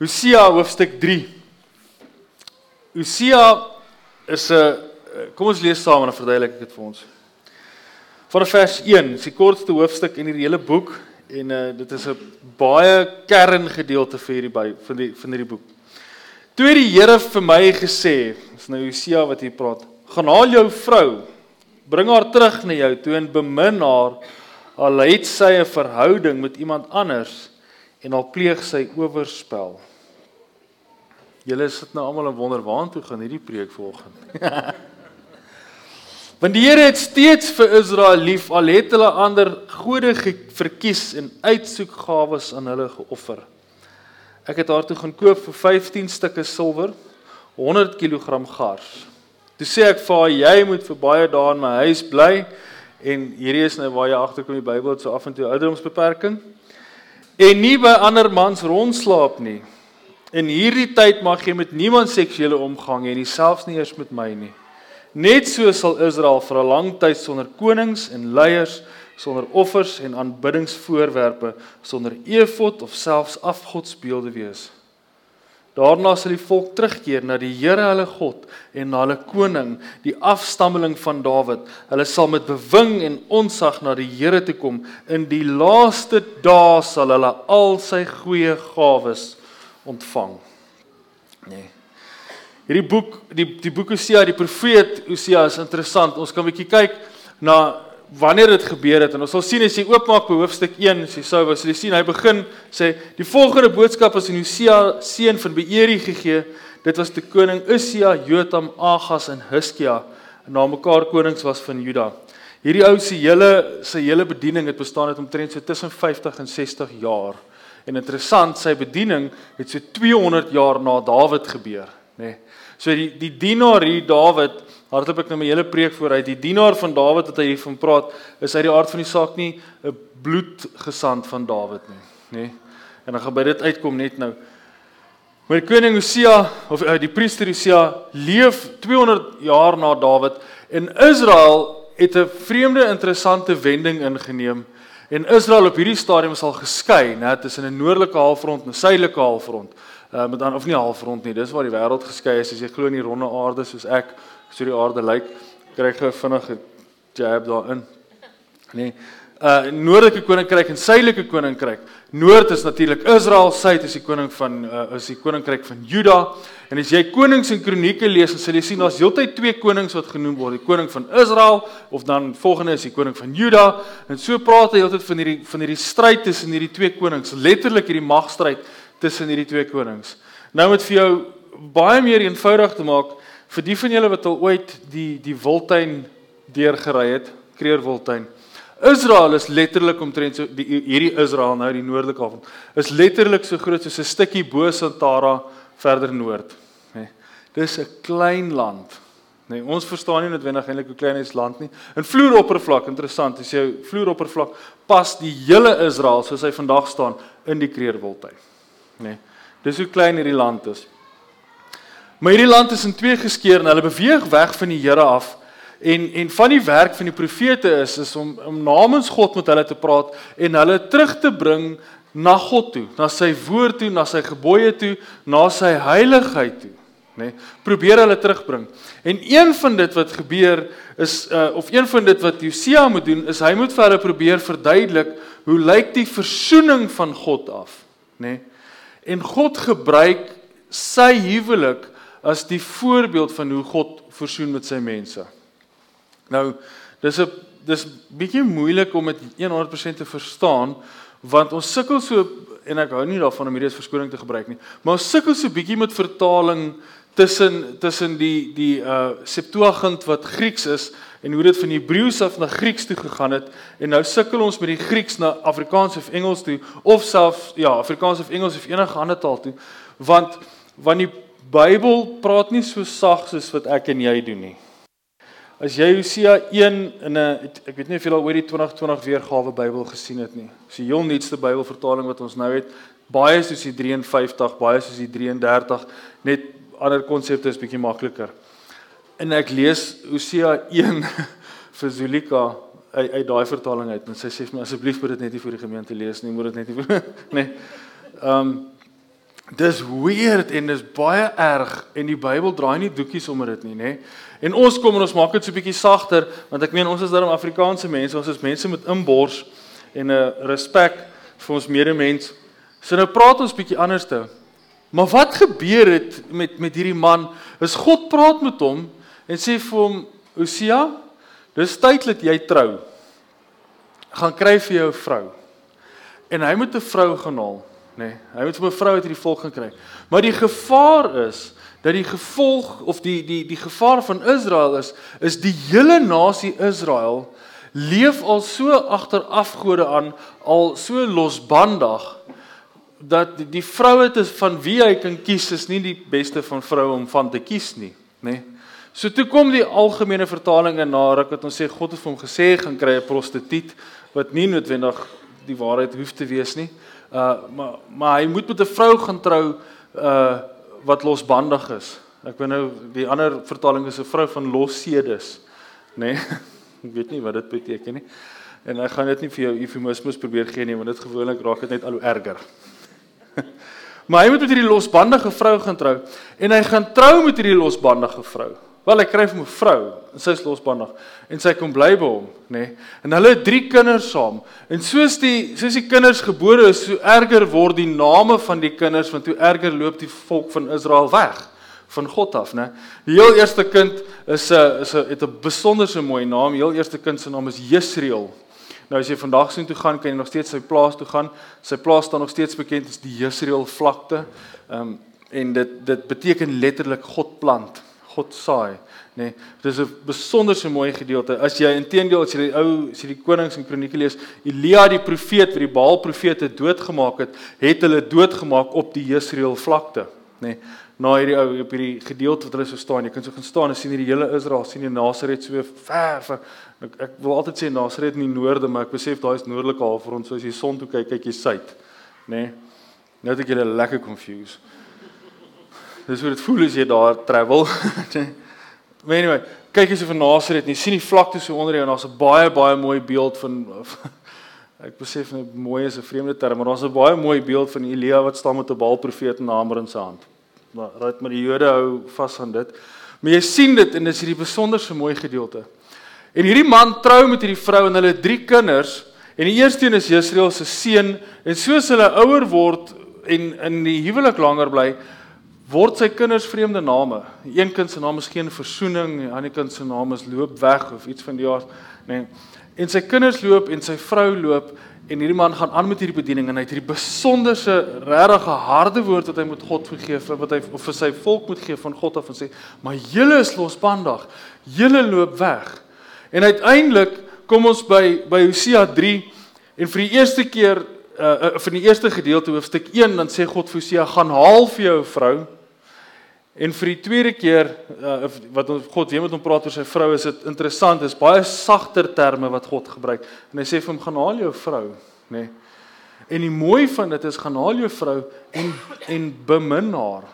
Hosea hoofstuk 3. Hosea is 'n kom ons lees saam en dan verduidelik ek dit vir ons. Vanaf vers 1, is die kortste hoofstuk in hierdie hele boek en uh, dit is 'n baie kerngedeelte vir hierdie by van die van hierdie boek. Toe het die Here vir my gesê, is nou Hosea wat hier praat. Gaan haal jou vrou, bring haar terug na jou toe en bemin haar al het sy 'n verhouding met iemand anders en al pleeg sy oorspel. Julle sit nou almal en wonder waartoe gaan hierdie preek volgens. Want die Here het steeds vir Israel lief al het hulle ander gode verkies en uitsoekgawes aan hulle geoffer. Ek het haar toe gaan koop vir 15 stukke silwer, 100 kg gars. Toe sê ek vir haar jy moet vir baie dae in my huis bly en hierdie is nou waar jy agterkom die Bybel so af en toe ouderdomsbeperking en nie by ander mans rondslaap nie. In hierdie tyd mag jy met niemand seksuele omgang hê nie, selfs nie eers met my nie. Net so sal Israel vir 'n lang tyd sonder konings en leiers, sonder offers en aanbiddingsvoorwerpe, sonder efod of selfs afgodsbeelde wees. Daarna sal die volk terugkeer na die Here hulle God en na hulle koning, die afstammeling van Dawid. Hulle sal met bewing en onsag na die Here toe kom. In die laaste dae sal hulle al sy goeie gawes ontvang. Nee. Hierdie boek, die die boek Hosea, die profeet Hosea is interessant. Ons kan 'n bietjie kyk na wanneer dit gebeur het en ons sal sien as jy oopmaak by hoofstuk 1, as jy sou was, jy sien hy begin sê die volgende boodskap is aan Hosea seun van Beeri gegee. Dit was te koning Usia, Jotam, Agas en Hiskia, na mekaar konings was van Juda. Hierdie ou se hele sy hele bediening het bestaan het omtrent so tussen 50 en 60 jaar. En interessant, sy bediening het so 200 jaar na Dawid gebeur, nê. Nee. So die die dienaar hier Dawid, hardloop ek nou my hele preek vooruit. Die dienaar van Dawid wat hy hiervan praat, is uit die aard van die saak nie 'n bloedgesand van Dawid nie, nê. Nee. En dan gaan by dit uitkom net nou. Maar koning Hosea of uh, die priester Hosea leef 200 jaar na Dawid en Israel het 'n vreemde interessante wending ingeneem. En Israel op hierdie stadium sal geskei, né, tussen 'n noordelike halfrond en 'n suidelike halfrond. Uh met dan of nie halfrond nie, dis waar die wêreld geskei is as jy glo in die ronde aarde soos ek, so die aarde lyk, kry jy vinnige jab daarin. Nee uh noordelike koninkryk en suidelike koninkryk. Noord is natuurlik Israel, suid is die koning van uh, is die koninkryk van Juda. En as jy konings en kronieke lees, dan sal jy sien daar's heeltyd twee konings wat genoem word, die koning van Israel of dan volgende is die koning van Juda. En so praat hy heeltyd van hierdie van hierdie stryd tussen hierdie twee konings, letterlik hierdie magstryd tussen hierdie twee konings. Nou met vir jou baie meer eenvoudig te maak vir die van julle wat al ooit die die Wildtuin deurgery het, Kreer Wildtuin. Israel is letterlik omtrent so die hierdie Israel nou die noordelike half is letterlik so groot soos 'n stukkie bo Santara verder noord, nê. Dis 'n klein land. Nee, ons verstaan nie noodwendig eintlik hoe klein is land nie. In vloeroppervlak, interessant, as jou vloeroppervlak pas die hele Israel soos hy vandag staan in die Kreerwoudtuin. Nê. Nee, dis hoe klein hierdie land is. Maar hierdie land is in twee geskeur en hulle beweeg weg van die Here af En en van die werk van die profete is is om om namens God met hulle te praat en hulle terug te bring na God toe, na sy woord toe, na sy gebooie toe, na sy heiligheid toe, nê? Nee, probeer hulle terugbring. En een van dit wat gebeur is uh, of een van dit wat Josia moet doen is hy moet vir hulle probeer verduidelik hoe lyk die versoening van God af, nê? Nee? En God gebruik sy huwelik as die voorbeeld van hoe God versoen met sy mense. Nou, dis 'n dis bietjie moeilik om dit 100% te verstaan want ons sukkel so en ek hou nie daarvan om hierdie as verskoning te gebruik nie, maar ons sukkel so bietjie met vertaling tussen tussen die die uh Septuagint wat Grieks is en hoe dit van Hebreëus af na Grieks toe gegaan het en nou sukkel ons met die Grieks na Afrikaans of Engels toe of self ja, Afrikaans of Engels of enige ander taal toe want want die Bybel praat nie so sag soos wat ek en jy doen nie. As jy Hosea 1 in 'n ek weet nie of jy al ooit die 2020 weergawe Bybel gesien het nie. Dis die heel nuutste Bybelvertaling wat ons nou het. Baie soos die 53, baie soos die 33, net ander konsepte is bietjie makliker. En ek lees Hosea 1 vir Zulika uit uit daai vertaling uit en sy sê vir my asseblief moet dit net nie vir die gemeente lees nie, moet dit net nie vir nee. Ehm um, Dis weird en dis baie erg en die Bybel draai nie doekies om dit nie, nê? En ons kom en ons maak dit so bietjie sagter want ek meen ons is darem Afrikaanse mense, ons is mense met inbors en 'n uh, respek vir ons medemens. So nou praat ons bietjie anderste. Maar wat gebeur het met met hierdie man? Is God praat met hom en sê vir hom, "Osia, dis tyd dat jy trou. Gaan kry vir jou 'n vrou." En hy moet 'n vrou gaan haal nê. Nee, hy moet vir 'n vrou uit hierdie volk gaan kry. Maar die gevaar is dat die gevolg of die die die gevaar van Israel is is die hele nasie Israel leef al so agter afgode aan, al so losbandig dat die, die vroue te van wie hy kan kies is nie die beste van vroue om van te kies nie, nê. Nee. So toe kom die algemene vertaling en na ruk wat ons sê God het vir hom gesê gaan kry 'n prostituut wat nie noodwendig die waarheid hoef te wees nie. Uh maar maar hy moet met 'n vrou gaan trou uh wat losbandig is. Ek weet nou die ander vertaling is 'n vrou van lossedes, nê? Nee? ek weet nie wat dit beteken nie. En ek gaan dit nie vir jou eufemismes probeer gee nie, want dit gewoonlik raak dit net al hoe erger. maar hy moet met hierdie losbandige vrou gaan trou en hy gaan trou met hierdie losbandige vrou. Wel ek kry 'n vrou en sy is losbandig en sy kom bly by hom, nê. Nee. En hulle het drie kinders saam. En soos die soos die kinders gebore is, so erger word die name van die kinders want hoe erger loop die volk van Israel weg van God af, né. Die heel eerste kind is 'n is 'n het 'n besonderse mooi naam. Die heel eerste kind se naam is Jesreel. Nou as jy vandag sien toe gaan, kan jy nog steeds sy plaas toe gaan. Sy plaas staan nog steeds bekend as die Jesreel vlakte. Ehm um, en dit dit beteken letterlik God plant. God saai, nê. Nee, dit is 'n besonderse mooi gedeelte. As jy intedeel as jy die ou as jy die konings en kronieke lees, Elia die profeet wat die Baal profete doodgemaak het, het hulle doodgemaak op die Jesreel vlakte, nê. Nee, na hierdie ou op hierdie gedeelte wat hulle so staan, jy kan so gaan staan en sien hierdie hele Israel, sien jy Nasaret so ver ver. Ek, ek wil altyd sê Nasaret in die noorde, maar ek besef daai is noordelike halfrond, so as jy son toe kyk, kyk jy suid, nê. Nee, nou het ek julle lekker confused. Dis hoe dit voel as jy daar travel. maar anyway, kyk as jy van Nasaret, jy sien die vlakte so onder jou en daar's 'n baie baie mooi beeld van ek besef net mooi is 'n vreemde term, maar daar's 'n baie mooi beeld van Elia wat staan met 'n Baal profeet en 'n hamer in sy hand. Maar raai maar die Jode hou vas aan dit. Maar jy sien dit en dis hierdie besonderse mooi gedeelte. En hierdie man trou met hierdie vrou en hulle drie kinders. En die eerste een is Jesreel se seun en soos hulle ouer word en in die huwelik langer bly, word sy kinders vreemde name. Een kind se naam is geen versoening, die ander kind se naam is loop weg of iets van die aard, nê. Nee. En sy kinders loop en sy vrou loop en hierdie man gaan aan met hierdie bediening en hy het hierdie besonderse regtige harde woord wat hy moet God vergee vir wat hy vir sy volk moet gee van God af en sê, "Maar julle is losbandig. Julle loop weg." En uiteindelik kom ons by by Hosea 3 en vir die eerste keer uh, uh vir die eerste gedeelte hoofstuk 1 dan sê God vir Hosea gaan haal vir jou vrou En vir die tweede keer uh, wat God weer met hom praat oor sy vrou is dit interessant, is baie sagter terme wat God gebruik. En hy sê vir hom gaan haal jou vrou, nê. Nee. En die mooi van dit is gaan haal jou vrou en en bemin haar.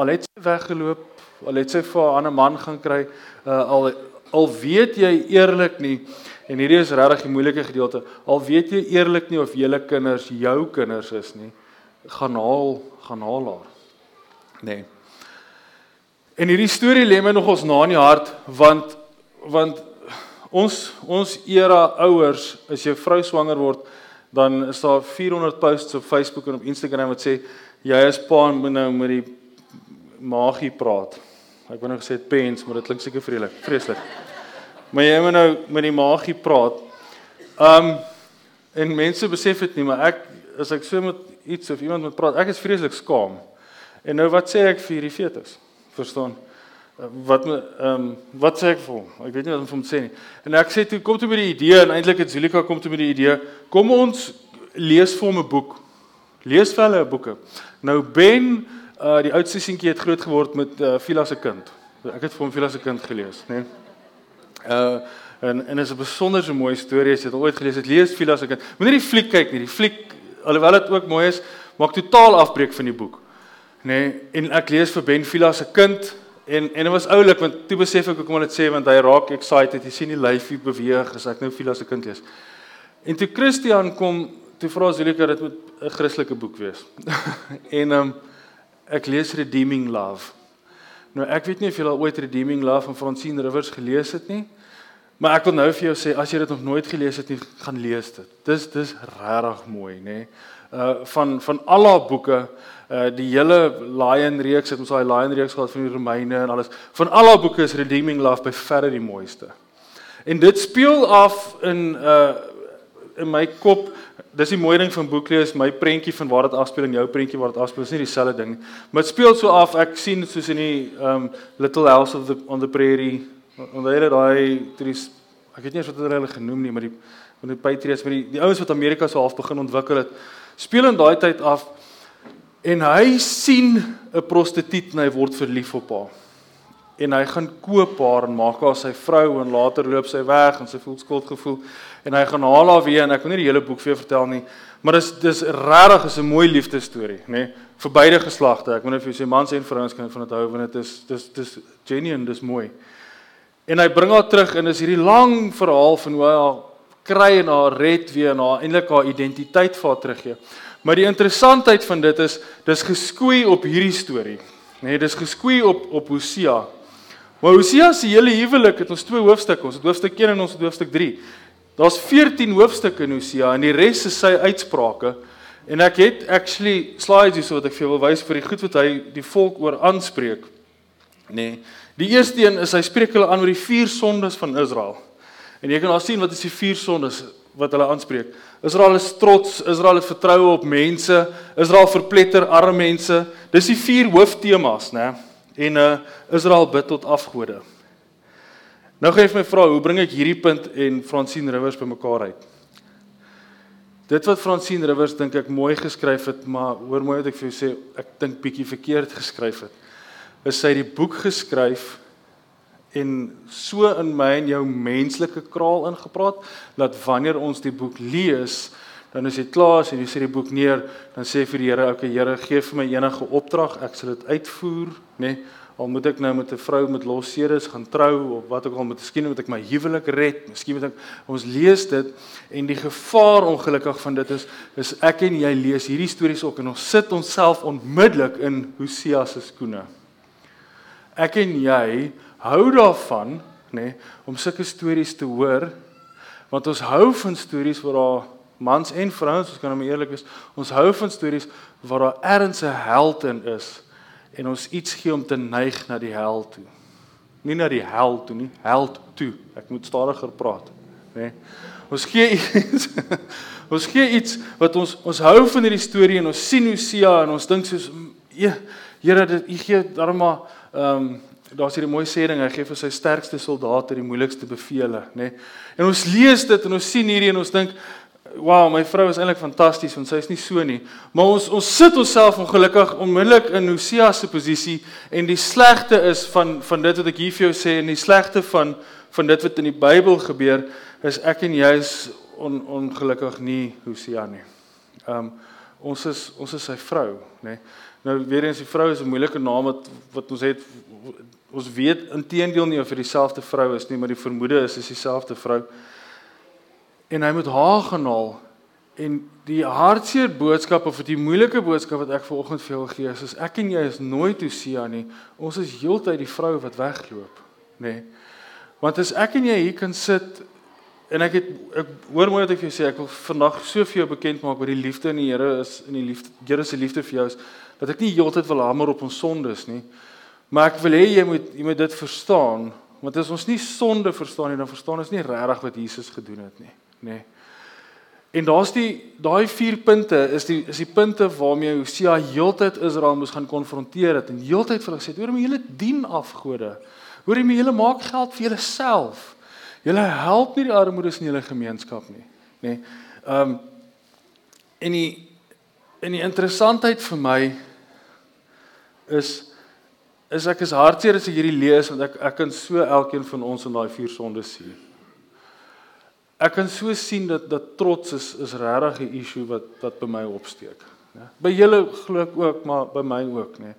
Al het sy weggeloop, al het sy vir 'n ander man gaan kry, uh, al al weet jy eerlik nie en hierdie is regtig die moeilike gedeelte. Al weet jy eerlik nie of julle kinders jou kinders is nie, gaan haal, gaan haal haar. Nê. Nee. En hierdie storie lê my nogals na in die hart want want ons ons era ouers as jou vrou swanger word dan is daar 400 posts op Facebook en op Instagram wat sê jy is pa moet nou met die magie praat. Ek wou nou gesê pens, maar dit klink seker vreeslik, vreeslik. Maar jy moet nou met die magie praat. Um en mense besef dit nie, maar ek as ek so met iets of iemand moet praat, ek is vreeslik skaam. En nou wat sê ek vir hierdie fetus? Verstaan. Wat me ehm um, wat sê ek vir hom? Ek weet nie wat om vir hom sê nie. En ek sê toe kom toe met die idee en eintlik het Zulika kom toe met die idee kom ons lees vir hom 'n boek. Lees vir hulle 'n boeke. Nou Ben uh, die oudste seentjie het groot geword met uh, Vila se kind. Ek het vir hom Vila se kind gelees nê nee? uh en en is 'n besonderse mooi storie as jy dit ooit gelees het lees Vila se kind. Moenie die fliek kyk nie. Die fliek alhoewel dit ook mooi is maak totaal afbreek van die boek nê nee, en ek lees vir Ben Vila se kind en en dit was oulik want toe besef ek hoekom hy dit sê want hy raak excited jy sien die lyfie beweeg as ek nou Vila se kind lees en toe Christian kom toe vra Zulika dit moet 'n Christelike boek wees en um, ek lees Redeeming Love. Nou ek weet nie of jy al ooit Redeeming Love van Francine Rivers gelees het nie. Maar ek wil nou vir jou sê as jy dit nog nooit gelees het nie, gaan lees dit. Dis dis regtig mooi, nê. Uh van van al haar boeke, uh die hele Lion reeks, het ons daai Lion reeks gehad van die Romeine en alles. Van al haar boeke is Redeeming Love by verre die mooiste. En dit speel af in uh in my kop dis die mooi ding van boeklees, my prentjie van waar dit afspeel en jou prentjie waar dit afspeel, is nie dieselfde ding. Maar dit speel so af, ek sien soos in die um Little House of the on the Prairie, onder hulle daai ek weet nie eens wat hulle genoem nie, maar die van die Patriots, maar die die ouens wat Amerika so half begin ontwikkel het, speel in daai tyd af en hy sien 'n prostituut en hy word verlief op haar. En hy gaan koop haar en maak haar sy vrou en later loop sy weg en sy voel skuldgevoel. En hy gaan haal haar weer en ek wil nie die hele boek vir jou vertel nie maar dis dis regtig is 'n mooi liefdesstorie nê? Nee, vir beide geslagte. Ek net vir jou sê mans en vrouens kan van dit hou want dit is dis dis genuine dis mooi. En hy bring haar terug en is hierdie lang verhaal van hoe hy haar kry en haar red weer en haar eintlik haar identiteit vir haar teruggee maar die interessantheid van dit is dis geskoei op hierdie storie nê nee, dis geskoei op op Hosea Maar Hosea se hele huwelik het ons twee hoofstukke. Ons het hoofstuk 1 en ons het hoofstuk 3. Daar's 14 hoofstukke in Hosea en die res is sy uitsprake. En ek het actually slides hier so wat ek vir julle wil wys vir die goed wat hy die volk oor aanspreek. Nee. Die eerste een is hy spreek hulle aan oor die vier sondes van Israel. En jy kan daar sien wat is die vier sondes wat hulle aanspreek. Israel is trots, Israel het vertroue op mense, Israel verpletter arme mense. Dis die vier hooftemas, né? En uh Israel bid tot afgode. Nou gee ek my vra, hoe bring ek hierdie punt en Francine Rivers bymekaar uit? Dit wat Francine Rivers dink ek mooi geskryf het, maar hoor mooi wat ek vir jou sê, ek dink bietjie verkeerd geskryf het. Is sy die boek geskryf en so in my en jou menslike kraal ingepraat dat wanneer ons die boek lees, dan as jy klaar is en jy sê die boek neer, dan sê vir die Here, okay Here, gee vir my enige opdrag, ek sal dit uitvoer, nê? Nee, al moet ek nou met 'n vrou met lossedes gaan trou of wat ook al moet miskien moet ek my huwelik red, miskien moet ek ons lees dit en die gevaar ongelukkig van dit is is ek en jy lees hierdie stories ook en ons sit onsself onmiddellik in Hosea se skoene. Ek en jy hou daarvan, nê, nee, om sulke stories te hoor want ons hou van stories waar daar mans en vrouens, ons kan hom eerlik wees, ons hou van stories waar daar erns 'n held in is en ons iets gee om te neig na die held toe. Nie na die held toe nie, held toe. Ek moet stadiger praat, nê. Nee. Ons gee iets Ons gee iets wat ons ons hou van hierdie storie en ons sien Hosea en ons dink soos Here dit u gee daarom maar ehm um, daar's hierdie mooi sê ding hy gee vir sy sterkste soldate die moeilikste bevele, nê. Nee. En ons lees dit en ons sien hierdie en ons dink wow, my vrou is eintlik fantasties want sy is nie so nie. Maar ons ons sit onsself ongelukkig onmiddellik in Hosea se posisie en die slegte is van van dit wat ek hier vir jou sê en die slegte van van dit wat in die Bybel gebeur is ek en jy is on, ongelukkig nie Hosea nie. Um ons is ons is sy vrou, nê. Nou weer eens die vrou is 'n moeilike naam wat wat ons het ons weet intedeel nie of dit dieselfde vrou is nie, maar die vermoede is is dieselfde vrou. En hy moet haar gaan haal. En die hartseer boodskap of die moeilike boodskap wat ek vanoggend vir jou gee is ek en jy is nooit Hosea nie. Ons is heeltyd die vrou wat wegloop nê. Nee. want as ek en jy hier kan sit en ek het ek hoor mooi wat ek vir jou sê ek wil vandag so vir jou bekend maak wat die liefde in die Here is in die liefde Here se liefde vir jou is dat ek nie heeltyd wil hamer op ons sondes nie maar ek wil hê jy moet jy moet dit verstaan want as ons nie sonde verstaan nie dan verstaan ons nie regtig wat Jesus gedoen het nie nê. En daar's die daai vier punte is die is die punte waarmee Hosea heeltyd Israel moes gaan konfronteer het en heeltyd vir hulle gesê, "Hoor, my hele dien afgode. Hoor, my hele maak geld vir julleself. Julle help nie die armoedes in julle gemeenskap nie." Nê. Nee. Ehm um, en die en die interessantheid vir my is is ek is hartseer as ek hierdie lees want ek ek kan so elkeen van ons in daai vier sondes sien ek kan so sien dat dat trots is is regtig 'n issue wat wat by my opsteek, né? By julle glo ek ook, maar by my ook, né?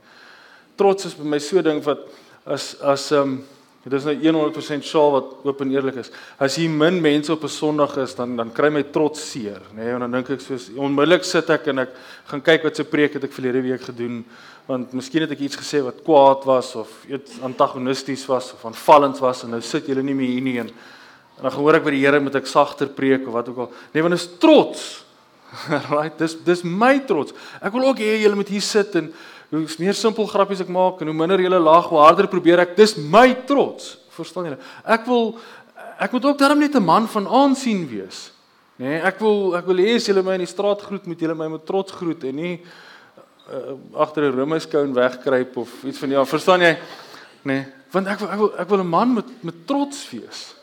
Trots is by my so ding wat as as ehm um, Dit is nou 100% sjaal wat oop en eerlik is. As hier min mense op 'n Sondag is, dan dan kry my trots seer, nê? Nee, en dan dink ek soos onmiddellik sit ek en ek gaan kyk wat se preek het ek verlede week gedoen, want miskien het ek iets gesê wat kwaad was of iets antagonisties was of aanvallend was en nou sit julle nie meer hier nie en, en dan hoor ek by die Here moet ek sagter preek of wat ook al. Nee, want is trots. right, dis dis my trots. Ek wil ook hê julle moet hier sit en hoe meer simpel grappies ek maak en hoe minder julle lag, hoe harder probeer ek. Dis my trots. Verstaan julle? Ek wil ek moet ook darm net 'n man van aansien wees. Nê, nee, ek wil ek wil hê as julle my in die straat groet, moet julle my met trots groet en nie uh, agter 'n roomyskoon wegkruip of iets van ja, verstaan jy? Nê, nee, want ek wil ek wil ek wil 'n man met met trots wees.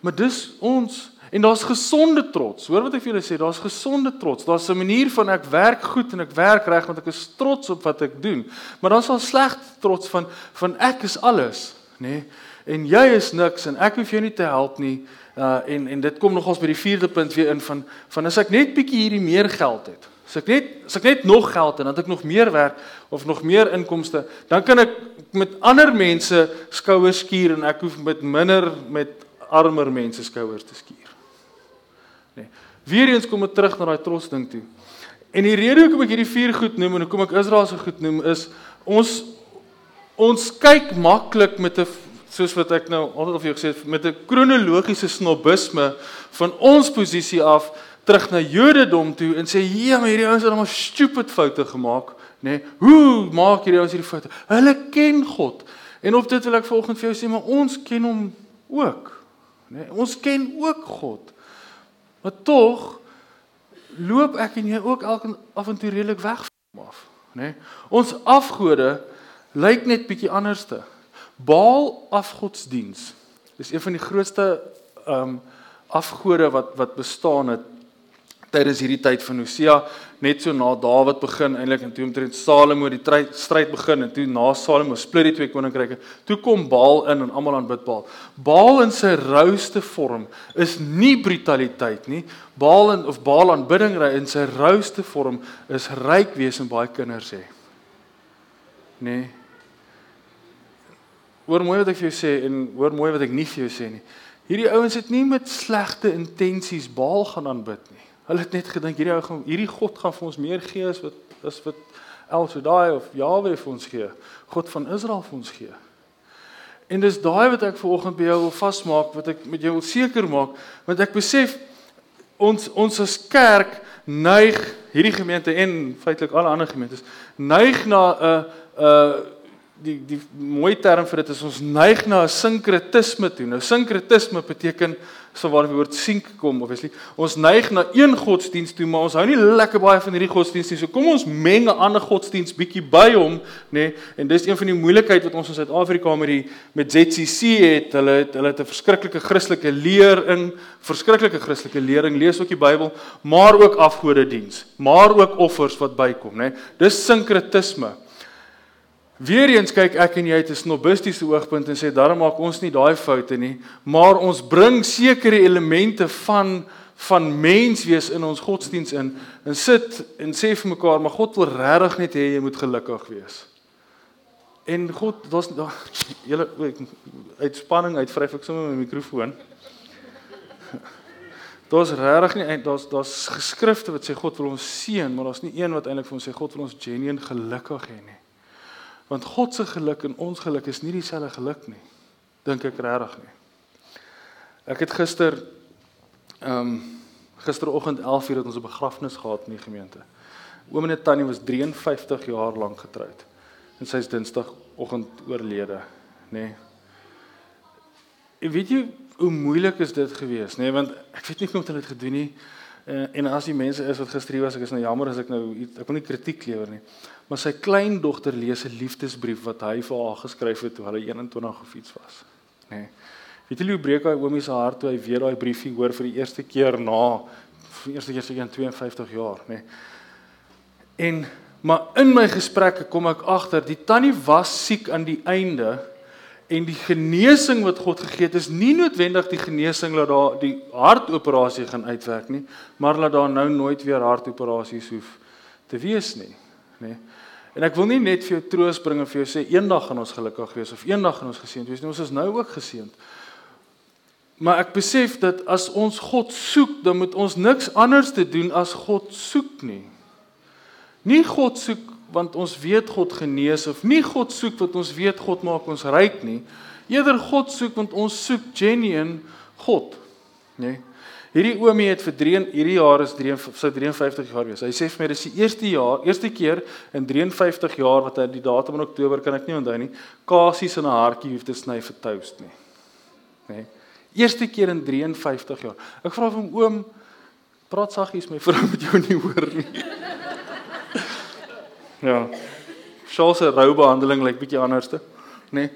Maar dis ons En daar's gesonde trots. Hoor wat ek vir julle sê, daar's gesonde trots. Daar's 'n manier van ek werk goed en ek werk reg want ek is trots op wat ek doen. Maar daar's al sleg trots van van ek is alles, nê? Nee? En jy is niks en ek hoef jou nie te help nie. Uh en en dit kom nogals by die vierde punt weer in van van as ek net bietjie hierdie meer geld het. As ek net as ek net nog geld het en dat ek nog meer werk of nog meer inkomste, dan kan ek met ander mense skouers skuur en ek hoef met minder met armer mense skouers te skuur. Nee. Weereens kom ek terug na daai trots ding toe. En die rede hoekom ek hierdie vier goed noem en hoekom ek Israel se goed noem is ons ons kyk maklik met 'n soos wat ek nou altyd al vir jou gesê het met 'n kronologiese snobisme van ons posisie af terug na Jodendom toe en sê ja, maar hierdie ouens het almal stupid foute gemaak, nê? Nee, hoe maak hierdie ouens hierdie foute? Hulle ken God. En op dit wil ek volgens vir jou sê, maar ons ken hom ook. Nê? Nee, ons ken ook God. Maar tog loop ek en jy ook elke af en toe redelik weg van af, nê? Nee? Ons afgode lyk net bietjie anderste. Baal afgodsdiens. Dis een van die grootste ehm um, afgode wat wat bestaan het tydens hierdie tyd van Hosea net so na Dawid begin eintlik en toe omtrent Salomo die stryd begin en toe na Salomo split die twee koninkryke toe kom Baal in en almal aanbid Baal. Baal in sy rouste vorm is nie brutaliteit nie. Baal in of Baal aanbidding in sy rouste vorm is ryk wees en baie kinders hê. Nee. Hoor mooi wat ek vir jou sê en hoor mooi wat ek nie vir jou sê nie. Hierdie ouens het nie met slegte intensies Baal gaan aanbid nie. Hulle het net gedink hierdie ou gaan hierdie God gaan vir ons meer gee as wat as wat El Shaddai of Jahwe vir ons gee. God van Israel vir ons gee. En dis daai wat ek vanoggend by jou wil vasmaak, wat ek met jou wil seker maak, want ek besef ons ons as kerk neig hierdie gemeente en feitelik alle ander gemeentes neig na 'n uh, 'n uh, die die mooi term vir dit is ons neig na 'n sinkretisme toe. Nou sinkretisme beteken so waar die woord sink kom obviously. Ons neig na een godsdiens toe, maar ons hou nie lekker baie van hierdie godsdiens nie. So kom ons meng 'n ander godsdiens bietjie by hom, nê? Nee, en dis een van die moeilikheid wat ons in Suid-Afrika met die met ZCC het. Hulle het hulle het 'n verskriklike Christelike lering, verskriklike Christelike lering, lees ook die Bybel, maar ook afgodediens, maar ook offers wat bykom, nê? Nee. Dis sinkretisme. Weereens kyk ek en jy uit 'n snobistiese oogpunt en sê daarom maak ons nie daai foute nie, maar ons bring sekere elemente van van menswees in ons godsdiens in en sit en sê vir mekaar maar God wil regtig net hê jy moet gelukkig wees. En God, daar's julle uitspanning uitvryf ek sommer my mikrofoon. Daar's regtig nie daar's daar's geskrifte wat sê God wil ons seën, maar daar's nie een wat eintlik vir ons sê God wil ons genuen gelukkig hê nie. Want God se geluk en ons geluk is nie dieselfde geluk nie. Dink ek regtig nie. Ek het gister ehm um, gisteroggend 11:00 het ons 'n begrafnis gehad in die gemeente. Oom en tannie was 53 jaar lank getroud. En sy is Dinsdagoggend oorlede, nê. Nee. En weet jy hoe moeilik is dit geweest, nê, nee? want ek weet nie hoe om dit gedoen nie. En, en as die mense is wat gister was, ek is nou jammer as ek nou ek wil nie kritiek lewer nie maar sy kleindogter lees 'n liefdesbrief wat hy vir haar geskryf het toe hulle 21 of iets was, nê. Nee. Weet jy hoe breek hy oomie se hart toe hy weer daai briefie hoor vir die eerste keer na vir die eerste keer seker in 52 jaar, nê. Nee. En maar in my gesprekke kom ek agter die tannie was siek aan die einde en die genesing wat God gegee het is nie noodwendig die genesing dat daar die hartoperasie gaan uitwerk nie, maar dat daar nou nooit weer hartoperasies hoef te wees nie, nê. Nee. En ek wil nie net vir jou troos bring en vir jou sê eendag gaan ons gelukkig wees of eendag gaan ons geseënd wees nie. Ons is nou ook geseënd. Maar ek besef dat as ons God soek, dan moet ons niks anders te doen as God soek nie. Nie God soek want ons weet God genees of nie God soek want ons weet God maak ons ryk nie. Eerder God soek want ons soek genuine God, nê? Nee. Hierdie oomie het vir 3 hierdie jaar is 3 sou 53 jaar wees. Hy sê vir my dis die eerste jaar, eerste keer in 53 jaar wat hy die datum in Oktober kan ek nie onthou nie, kasies in 'n hartjie hoef te sny vir toast nie. Nê? Nee. Eerste keer in 53 jaar. Ek vra vir hom oom, praat saggies my vrou met jou nie hoor nie. ja. Charles se roubehandeling lyk bietjie anderste, nê? Nee.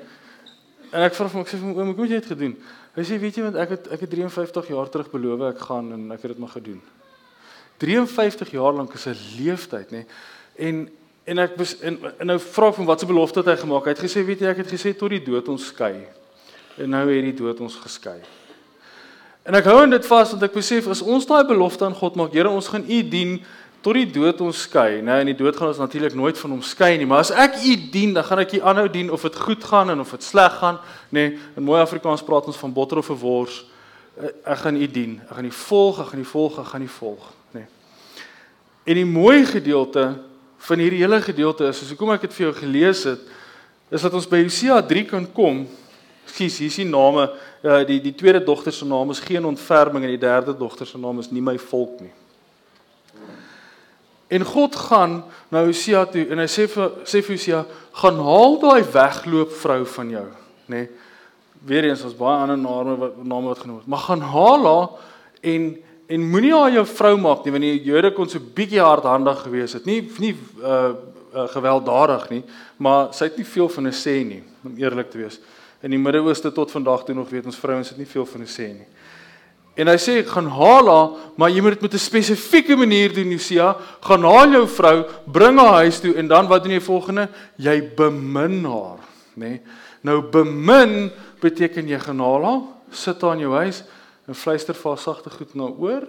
En ek vra vir hom, ek sê vir hom oom, hoe het jy dit gedoen? Hy sê weet jy want ek het ek het 53 jaar terug beloof ek gaan en ek het dit maar gedoen. 53 jaar lank is 'n leeftyd, nê? En en ek bes, en, en nou vra ek hom wat se belofte het hy gemaak? Hy het gesê weet jy ek het gesê tot die dood ons skei en nou het die dood ons geskei. En ek hou aan dit vas want ek besef as ons daai belofte aan God maak, Here, ons gaan U dien tot die dood ons skei. Nou in die dood gaan ons natuurlik nooit van hom skei nie, maar as ek U dien, dan gaan ek U aanhou dien of dit goed gaan en of dit sleg gaan, nê. Nee, in mooi Afrikaans praat ons van botter of wors. Eh, ek gaan U dien. Ek gaan U volg, ek gaan U volg, ek gaan U volg, nê. Nee. En die mooi gedeelte van hierdie hele gedeelte is, soos hoekom ek dit vir jou gelees het, is dat ons by Hosea 3 kan kom Skus, hier is die name, uh, die die tweede dogter se naam is geen ontferming en die derde dogter se naam is nie my volk nie. En God gaan na Hosea toe en hy sê vir sê vir Hosea, gaan haal daai wegloop vrou van jou, nê? Nee, Weereens ons baie ander name wat name wat genoem word, maar gaan haal haar en en moenie haar jou vrou maak nie want die Jode kon so bietjie hardhandig gewees het. Nie nie uh, uh gewelddadig nie, maar sy het nie veel van 'n sê nie, om eerlik te wees in die Midde-Ooste tot vandag toe nog weet ons vrouens het nie veel van 'n sê nie. En hy sê gaan haal haar, maar jy moet dit met 'n spesifieke manier doen, Josia. Gaan haal jou vrou, bring haar huis toe en dan wat doen jy volgende? Jy bemin haar, nê? Nee. Nou bemin beteken jy gaan haal haar, sit haar in jou huis en fluister vir haar sagte goed na oor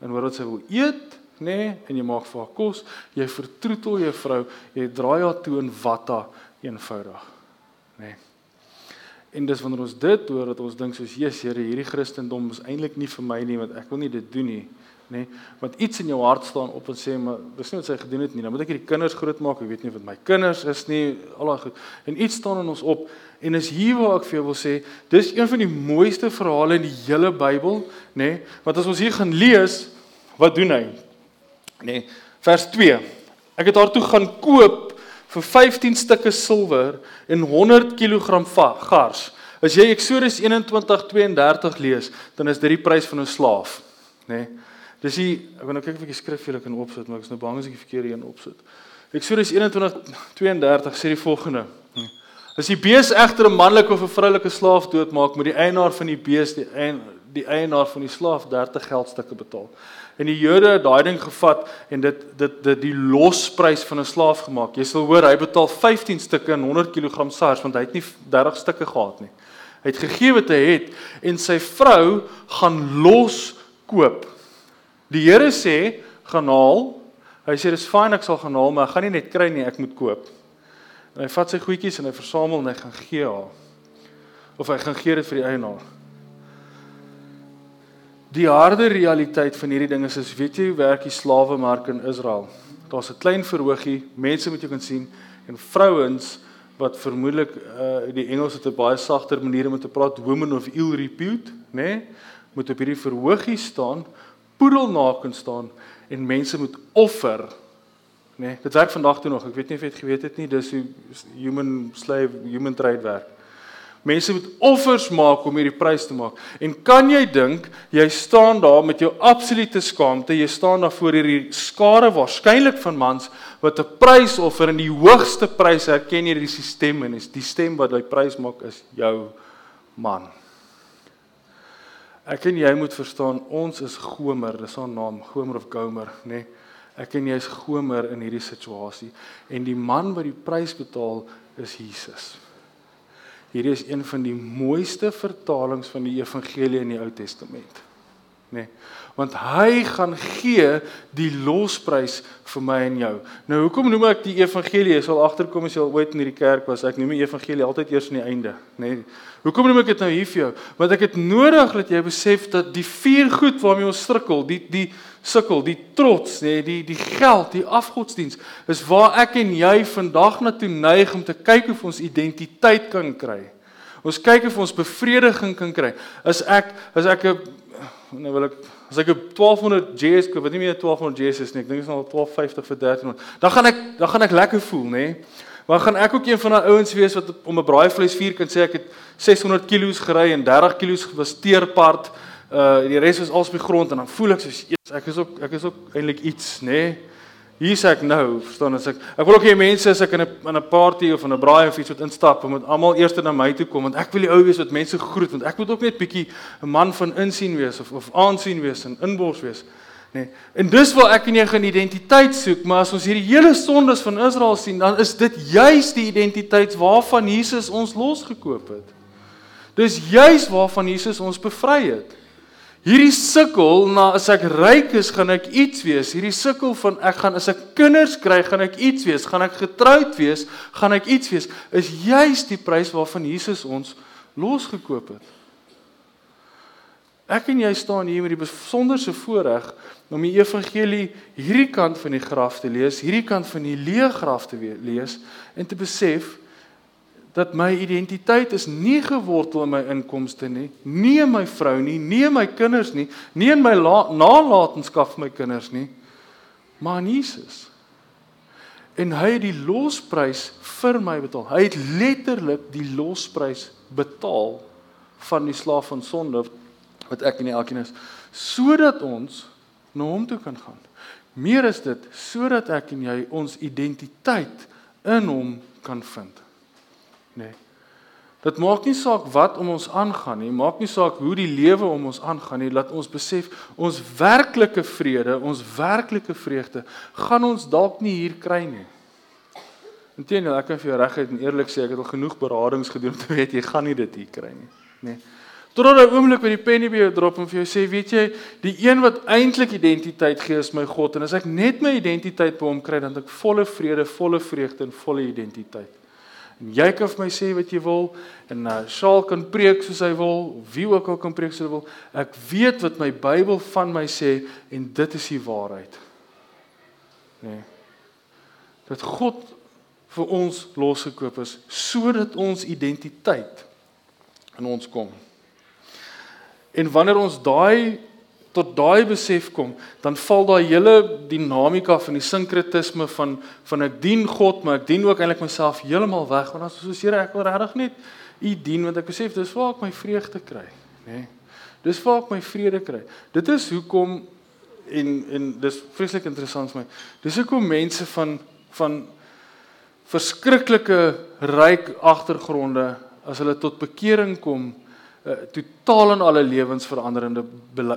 en hoor wat sy wil eet, nê? Nee, en jy maak vir haar kos. Jy vertroetel jou vrou, jy draai haar toe in watta eenvoudig, nê? Nee. En dis wanneer ons dit hoor dat ons dink soos Jesus Here, hierdie Christendom is eintlik nie vir my nie want ek wil nie dit doen nie, nê? Want iets in jou hart staan op en sê maar dis nie wat sy gedoen het nie. Dan moet ek hierdie kinders grootmaak. Ek weet nie wat my kinders is nie, al daai goed. En iets staan in ons op en is hier waar ek vir jou wil sê, dis een van die mooiste verhale in die hele Bybel, nê? Want as ons hier gaan lees, wat doen hy? Nê? Vers 2. Ek het daartoe gaan koop vir 15 stukke silwer en 100 kg gars. As jy Eksodus 21:32 lees, dan is dit die prys van 'n slaaf, nê? Nee. Dis die ek wil nou kyk of ek die skrif vir julle kan opsit, maar ek is nou bang as ek die verkeerde een opsit. Eksodus 21:32 sê die volgende: As die bees egter 'n manlike of 'n vroulike slaaf doodmaak, moet die eienaar van die bees die die eienaar van die slaaf 30 geldstukke betaal. En die Jode het daai ding gevat en dit dit dit die losprys van 'n slaaf gemaak. Jy sal hoor hy betaal 15 stukke en 100 kg sars want hy het nie 30 stukke gehad nie. Hy het gegee wat hy het en sy vrou gaan los koop. Die Here sê gaan haal. Hy sê dis fyn ek sal gaan haal, maar ek gaan nie net kry nie, ek moet koop. En hy vat sy goedjies en hy versamel en hy gaan gee haar. Of hy gaan gee dit vir die eienaar. Die harde realiteit van hierdie ding is is weet jy hoe werk die slawemark in Israel? Daar's 'n klein verhoogie, mense moet jy kan sien en vrouens wat vermoedelik uh die Engels het 'n baie sagter manier om te praat, women of ill repute, né? Nee, moet op hierdie verhoogie staan, poedelnaken staan en mense moet offer. Né? Nee, dit werk vandag toe nog. Ek weet nie of jy dit geweet het nie, dis hoe human slave human trade werk. Mense moet offers maak om hierdie prys te maak. En kan jy dink jy staan daar met jou absolute skaamte, jy staan daar voor hierdie skare waarskynlik van mans wat 'n prys offer en die hoogste prys erken hierdie stelsel en is die stem wat hy prys maak is jou man. Ek en jy moet verstaan ons is Gomer, dis haar naam, Gomer of Gomer, nê? Nee, ek en jy is Gomer in hierdie situasie en die man wat die prys betaal is Jesus. Hierdie is een van die mooiste vertalings van die evangelie in die Ou Testament. nê. Nee. Want hy gaan gee die losprys vir my en jou. Nou hoekom noem ek die evangelie? Jy sal agterkom as jy al ooit in hierdie kerk was. Ek noem die evangelie altyd eers aan die einde, nê. Nee. Hoekom noem ek dit nou hier vir jou? Want ek het nodig dat jy besef dat die vier goed waarmee ons strukkel, die die sukkel, die trots, nê, nee, die die geld, die afgodsdiens, is waar ek en jy vandag na toe neig om te kyk of ons identiteit kan kry. Ons kyk of ons bevrediging kan kry. As ek as ek 'n nou wil ek as ek 'n 1200 GS koop, wat nie meer 1200 GS is nie, ek dink dit is al 1250 vir 1300. Dan gaan ek dan gaan ek lekker voel, nê? Maar gaan ek ook een van daai ouens wees wat om 'n braaivleis vuur kan sê ek het 600 kg gery en 30 kg was teerpart. Uh die res was als op die grond en dan voel ek soos ek is ook ek is ook eintlik iets, nê? Hier sê ek nou, verstaan as ek ek wil ook hê mense as ek in 'n in 'n party of in 'n braai of iets moet instap, moet almal eers na my toe kom want ek wil die ou wees wat mense groet want ek moet ook net bietjie 'n man van insien wees of of aansien wees en inbors wees. Nee. En dis waar ek en jy gaan identiteit soek, maar as ons hierdie hele sondes van Israel sien, dan is dit juis die identiteit waarvan Jesus ons losgekoop het. Dis juis waarvan Jesus ons bevry het. Hierdie sukkel na as ek ryk is, gaan ek iets wees. Hierdie sukkel van ek gaan as ek kinders kry, gaan ek iets wees. Gaan ek getroud wees, gaan ek iets wees. Is juis die prys waarvan Jesus ons losgekoop het. Ek en jy staan hier met die besonderse voorreg om die evangelie hierdie kant van die graf te lees, hierdie kant van die leë graf te lees en te besef dat my identiteit is nie gewortel in my inkomste nie, nie in my vrou nie, nie in my kinders nie, nie in my nalatenskap vir my kinders nie, maar in Jesus. En hy het die losprys vir my betaal. Hy het letterlik die losprys betaal van die slaaf van sonde wat ek en elkeen is, sodat ons na hom toe kan gaan. Meer is dit sodat ek en jy ons identiteit in hom kan vind nê. Nee. Dit maak nie saak wat om ons aangaan nie, maak nie saak hoe die lewe om ons aangaan nie, laat ons besef ons werklike vrede, ons werklike vreugde gaan ons dalk nie hier kry nie. Inteendeel, ek kan vir jou regtig en eerlik sê ek het al genoeg beradings gedoen om te weet jy gaan nie dit hier kry nie, nê. Nee. Totdat 'n oomblik by die penny by jou drop en vir jou sê, weet jy, die een wat eintlik identiteit gee is my God en as ek net my identiteit by hom kry, dan het ek volle vrede, volle vreugde en volle identiteit. En jy kan vir my sê wat jy wil en uh, Saul kan preek soos hy wil wie ook al kan preek soos hy wil. Ek weet wat my Bybel van my sê en dit is die waarheid. Nee. Dat God vir ons losgekoop is sodat ons identiteit in ons kom. En wanneer ons daai tot daai besef kom, dan val daai hele dinamika van die sinkretisme van van ek dien God, maar ek dien ook eintlik myself heeltemal weg want as soos Here ek wil regtig net U dien want ek besef dis waar ek my vreugde kry, nê. Nee. Dis waar ek my vrede kry. Dit is hoekom en en dis vreeslik interessant vir my. Dis hoekom mense van van verskriklike ryk agtergronde as hulle tot bekering kom uh, totaal en alle lewensveranderende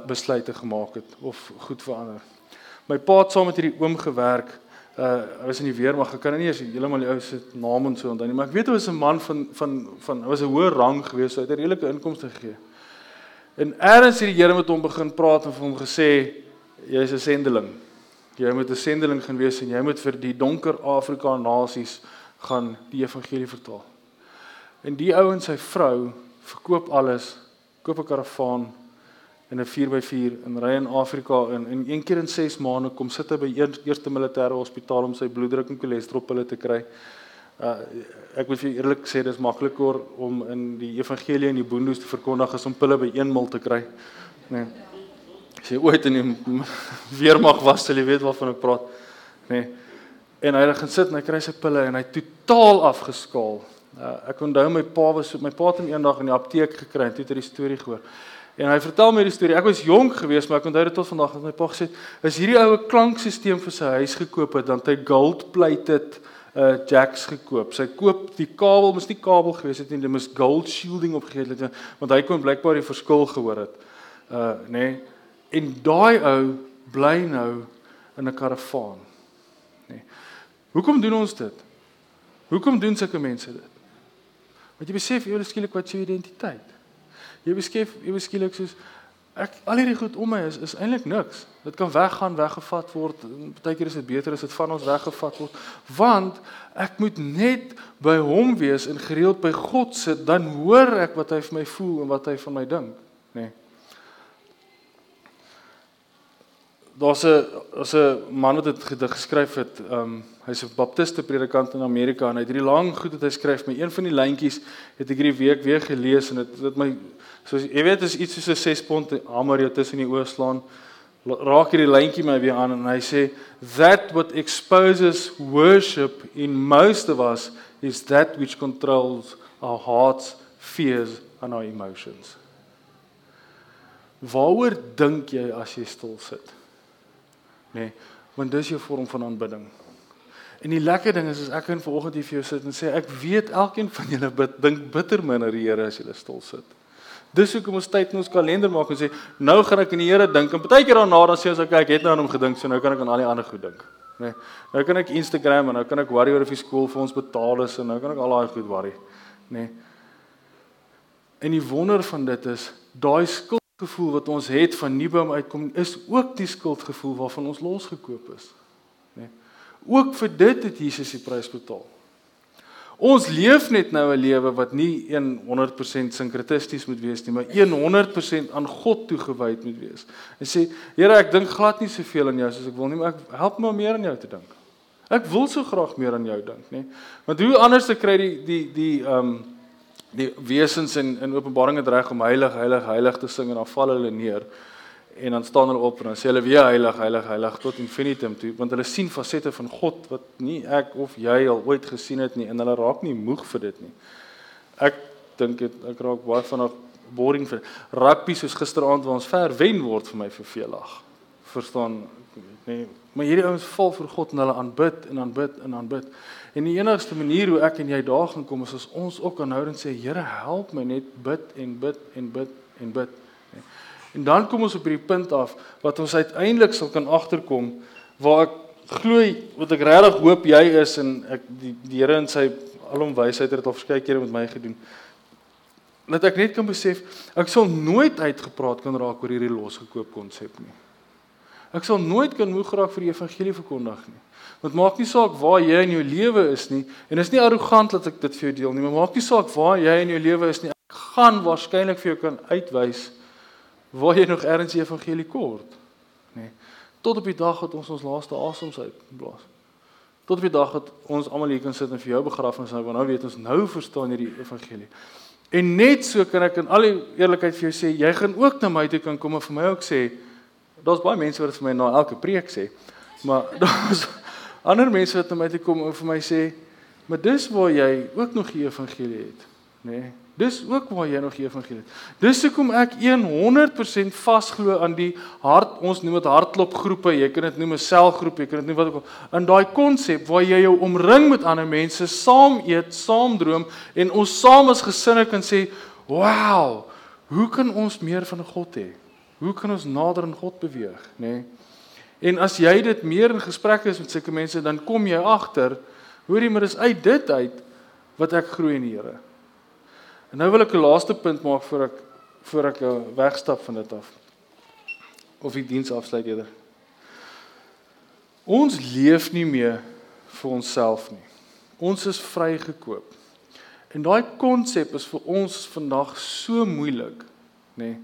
besluite gemaak het of goed verander. My pa het saam met hierdie oom gewerk. Uh hy was in die weermag. Ek kan nie eers heeltemal die ou se naam en so onthou nie, maar ek weet hy was 'n man van van van hy was 'n hoë rang gewees, so hy het 'n redelike inkomste gegee. En eers het die Here met hom begin praat en vir hom gesê jy's 'n sendeling. Jy moet 'n sendeling gaan wees en jy moet vir die donker Afrika nasies gaan die evangelie vertaal. En die ou en sy vrou verkoop alles, koop 'n karavaan in 'n 4x4 en ry in Afrika in en een keer in 6 maande kom sit hy by eerste militêre hospitaal om sy bloeddruk en cholesterol pille te kry. Uh ek moet vir eerlik sê dis makliker om in die evangelie en die boondoes te verkondig as om pille by een mil te kry. Nee. As jy ooit in die weermag was, sal jy weet waarvan ek praat. Nee. En hy het gaan sit en hy kry sy pille en hy totaal afgeskaal. Uh, ek onthou my pa was my pa het eendag in die apteek gekry en toe het hy die storie gehoor. En hy vertel my die storie. Ek was jonk geweest, maar ek onthou dit tot vandag dat my pa gesê het, "As hierdie oue klankstelsel vir sy huis gekoop het, dan het hy gold-plated uh jacks gekoop. Sy koop die kabel, mos nie kabel gewees het nie, dit moes gold shielding opgegee het want hy kon blykbaar die verskil gehoor het. Uh nê. Nee. En daai ou bly nou in 'n karavaan. Nê. Nee. Hoekom doen ons dit? Hoekom doen sulke mense dit? Want jy besef ewe skielik wat jou identiteit. Jy besef ewe skielik soos Ek al hierdie goed om my is is eintlik niks. Dit kan weggaan, weggevat word. Partykeer is dit beter as dit van ons weggevat word, want ek moet net by hom wees en gereeld by God sit, dan hoor ek wat hy vir my voel en wat hy van my dink, nê. Nee. Daar's 'n daar's 'n man wat dit gedig geskryf het. Um hy's 'n baptiste predikant in Amerika en hy het hierdie lang goed wat hy skryf, maar een van die lyntjies het ek hierdie week weer gelees en dit dit my soos jy weet is iets soos 'n 6 pond hamer jou tussen die oë slaan. Raak hierdie lyntjie my weer aan en hy sê that what exposes worship in most of us is that which controls our hearts, fears and our emotions. Waaroor dink jy as jy stil sit? Nê, nee, want dis jou vorm van aanbidding. En die lekker ding is as ek in vanoggend hier vir jou sit en sê ek weet elkeen van julle bid dink bitter min aan die Here as julle stil sit. Dis hoekom ons tyd in ons kalender maak en sê nou gaan ek aan die Here dink en partykeer daarna dan sê ons okay ek het nou aan hom gedink so nou kan ek aan al die ander goed dink. Nê. Nee, nou kan ek Instagram en nou kan ek worry oor of die skool vir ons betaal is en nou kan ek al daai goed worry. Nê. Nee. En die wonder van dit is daai skuld gevoel wat ons het van nie by hom uitkom is ook die skuldgevoel waarvan ons losgekoop is. Né? Nee. Ook vir dit het Jesus die prys betaal. Ons leef net nou 'n lewe wat nie 100% sinkretisties moet wees nie, maar 100% aan God toegewy moet wees. En sê, Here, ek dink glad nie soveel aan jou soos ek wil nie, maar ek help my meer aan jou te dink. Ek wil so graag meer aan jou dink, nê? Want hoe anders te kry die die die ehm um, die wesens in in Openbaring het reg om heilig heilig heilig te sing en dan val hulle neer en dan staan hulle op en dan sê hulle weer heilig heilig heilig tot infinitum toe want hulle sien fasette van God wat nie ek of jy al ooit gesien het nie en hulle raak nie moeg vir dit nie. Ek dink dit ek raak baie van 'n boring vir rugby soos gisteraand waar ons ver wen word vir my vervelig. Verstaan nee, maar hierdie ouens val vir God en hulle aanbid en aanbid en aanbid. En die enigste manier hoe ek en jy daar gaan kom is as ons ook aanhoudend sê Here help my net bid en bid en bid en bid. En dan kom ons op hierdie punt af wat ons uiteindelik sal kan agterkom waar ek glo wat ek regtig hoop jy is en ek die, die Here in sy alom wysheid het dit al verskeie kere met my gedoen. Dat ek net kan besef ek sal nooit uitgepraat kan raak oor hierdie losgekoop konsep nie. Ek sal nooit kan moeg raak vir die evangelie verkondig nie. Want maak nie saak waar jy in jou lewe is nie en is nie arrogant dat ek dit vir jou deel nie, maar maak nie saak waar jy in jou lewe is nie. Ek gaan waarskynlik vir jou kan uitwys waar jy nog ergens die evangelie kort, nê. Tot op die dag dat ons ons laaste asems uitblaas. Tot op die dag dat ons almal hier kan sit en vir jou begrafnis hou, want nou weet ons nou verstaan hierdie evangelie. En net so kan ek in al die eerlikheid vir jou sê, jy gaan ook na my toe kan kom en vir my ook sê, daar's baie mense wat dit vir my na elke preek sê, maar daar's ander mense wat na my toe kom en vir my sê, "Maar dis waar jy ook nog die evangelie het." Nê? Nee, dis ook waar jy nog die evangelie het. Dis hoekom ek 100% vasglo aan die hart, ons noem dit hartklopgroepe, jy kan dit noem 'n selgroep, jy kan dit noem wat ook al. In daai konsep waar jy jou omring met ander mense, saam eet, saam droom en ons saam as gesinne kan sê, "Wow, hoe kan ons meer van God hê? Hoe kan ons nader aan God beweeg?" Nê? Nee. En as jy dit meer in gesprek is met sulke mense, dan kom jy agter, hoorie, maar dis uit dit uit wat ek groei in die Here. En nou wil ek 'n laaste punt maak voor ek voor ek wegstap van dit af. Of die diens afsluit eerder. Ons leef nie meer vir onsself nie. Ons is vrygekoop. En daai konsep is vir ons vandag so moeilik, nê? Nee,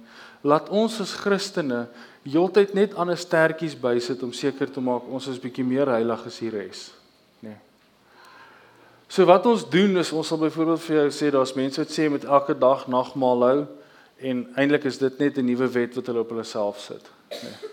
laat ons as Christene heeltyd net ander stertjies bysit om seker te maak ons is bietjie meer heilig as die res, nê. Nee. So wat ons doen is ons sal byvoorbeeld vir jou sê daar's mense wat sê met elke dag nagmaal hou en eintlik is dit net 'n nuwe wet wat hulle op hulle self sit, nê. Nee.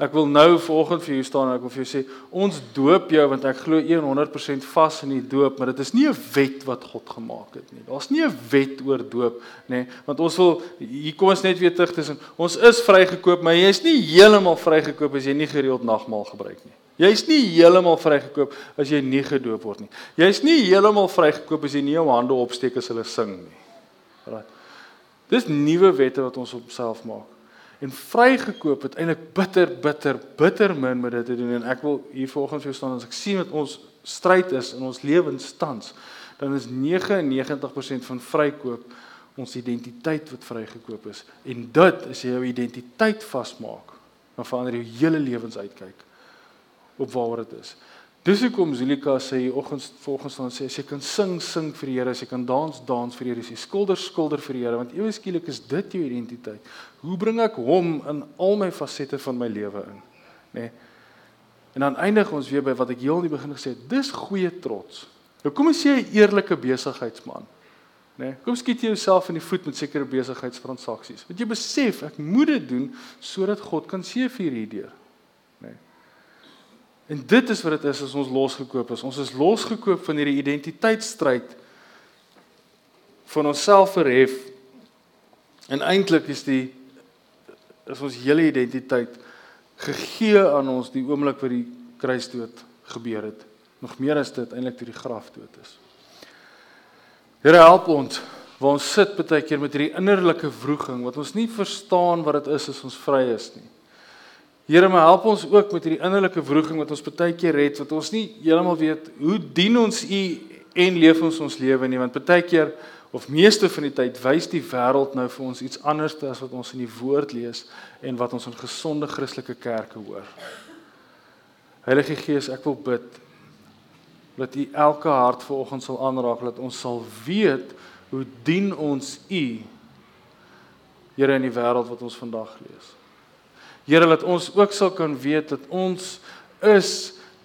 Ek wil nou vanoggend vir jou staan en ek wil vir jou sê ons doop jou want ek glo 100% vas in die doop, maar dit is nie 'n wet wat God gemaak het nie. Daar's nie 'n wet oor doop nê, want ons wil hier kom ons net weer terug tussen ons is vrygekoop, maar jy's nie heeltemal vrygekoop as jy nie gereeld nagmaal gebruik nie. Jy's nie heeltemal vrygekoop as jy nie gedoop word nie. Jy's nie heeltemal vrygekoop as jy nie jou hande opsteek as hulle sing nie. Right. Dis nuwe wette wat ons op self maak en vrygekoop het eintlik bitter bitter bitter min met dit te doen en ek wil hier volgens jou staan as ek sien wat ons stryd is in ons lewenstans dan is 99% van vrykoop ons identiteit wat vrygekoop is. En dit as jy jou identiteit vasmaak, dan verander jou hele lewensuitkyk op waaroor dit is. Dis hoekom Zulika sê oggens volgens dan sê as jy kan sing, sing vir die Here, as jy kan dans, dans vir die Here, as jy skilder, skilder vir die Here, want ewe skielik is dit jou identiteit. Hoe bring ek hom in al my fasette van my lewe in? Nê? Nee. En dan eindig ons weer by wat ek heel in die begin gesê het, dis goeie trots. Nou kom ons sê 'n eerlike besigheidsman. Né? Nee, kom skiet jy jouself in die voet met sekere besigheidstransaksies. Want jy besef ek moet dit doen sodat God kan seëvier hierdeur. En dit is wat dit is as ons losgekoop is. Ons is losgekoop van hierdie identiteitsstryd van onsself verhef. En eintlik is die is ons hele identiteit gegee aan ons die oomblik wat die kruisdood gebeur het. Nog meer as dit eintlik toe die graf dood is. Here help ons waar ons sit baie keer met hierdie innerlike wroging wat ons nie verstaan wat dit is as ons vry is nie. Here, maar help ons ook met hierdie innerlike wroging wat ons baie keer het wat ons nie heeltemal weet hoe dien ons U en leef ons ons lewe nie want baie keer of meeste van die tyd wys die wêreld nou vir ons iets anders as wat ons in die woord lees en wat ons in gesonde Christelike kerke hoor. Heilige Gees, ek wil bid dat U elke hart vanoggend sal aanraak dat ons sal weet hoe dien ons U Here in die wêreld wat ons vandag lees. Here dat ons ook sal kan weet dat ons is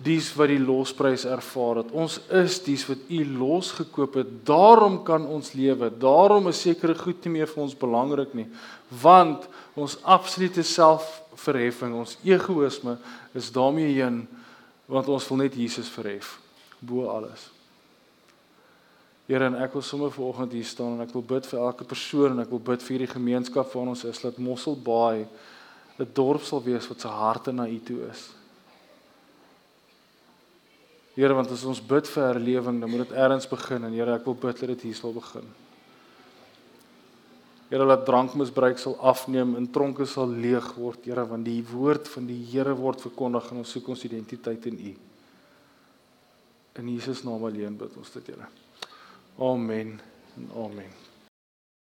dies wat die losprys ervaar het. Ons is dies wat U losgekoop het. Daarom kan ons lewe. Daarom is sekere goed nie meer vir ons belangrik nie, want ons absolute selfverheffing, ons egoïsme is daarmee heen want ons wil net Jesus verhef bo alles. Here en ek wil sommer vanoggend hier staan en ek wil bid vir elke persoon en ek wil bid vir hierdie gemeenskap waar ons is dat Mosselbaai 'n dorp sal wees wat se harte na U toe is. Here want as ons bid vir herlewing, dan moet dit eers begin en Here ek wil bid dat dit hier sal begin. Here laat drankmisbruik sal afneem en tronke sal leeg word, Here want die woord van die Here word verkondig en ons soek ons identiteit in U. In Jesus naam alleen bid ons dit, Here. Amen. Amen.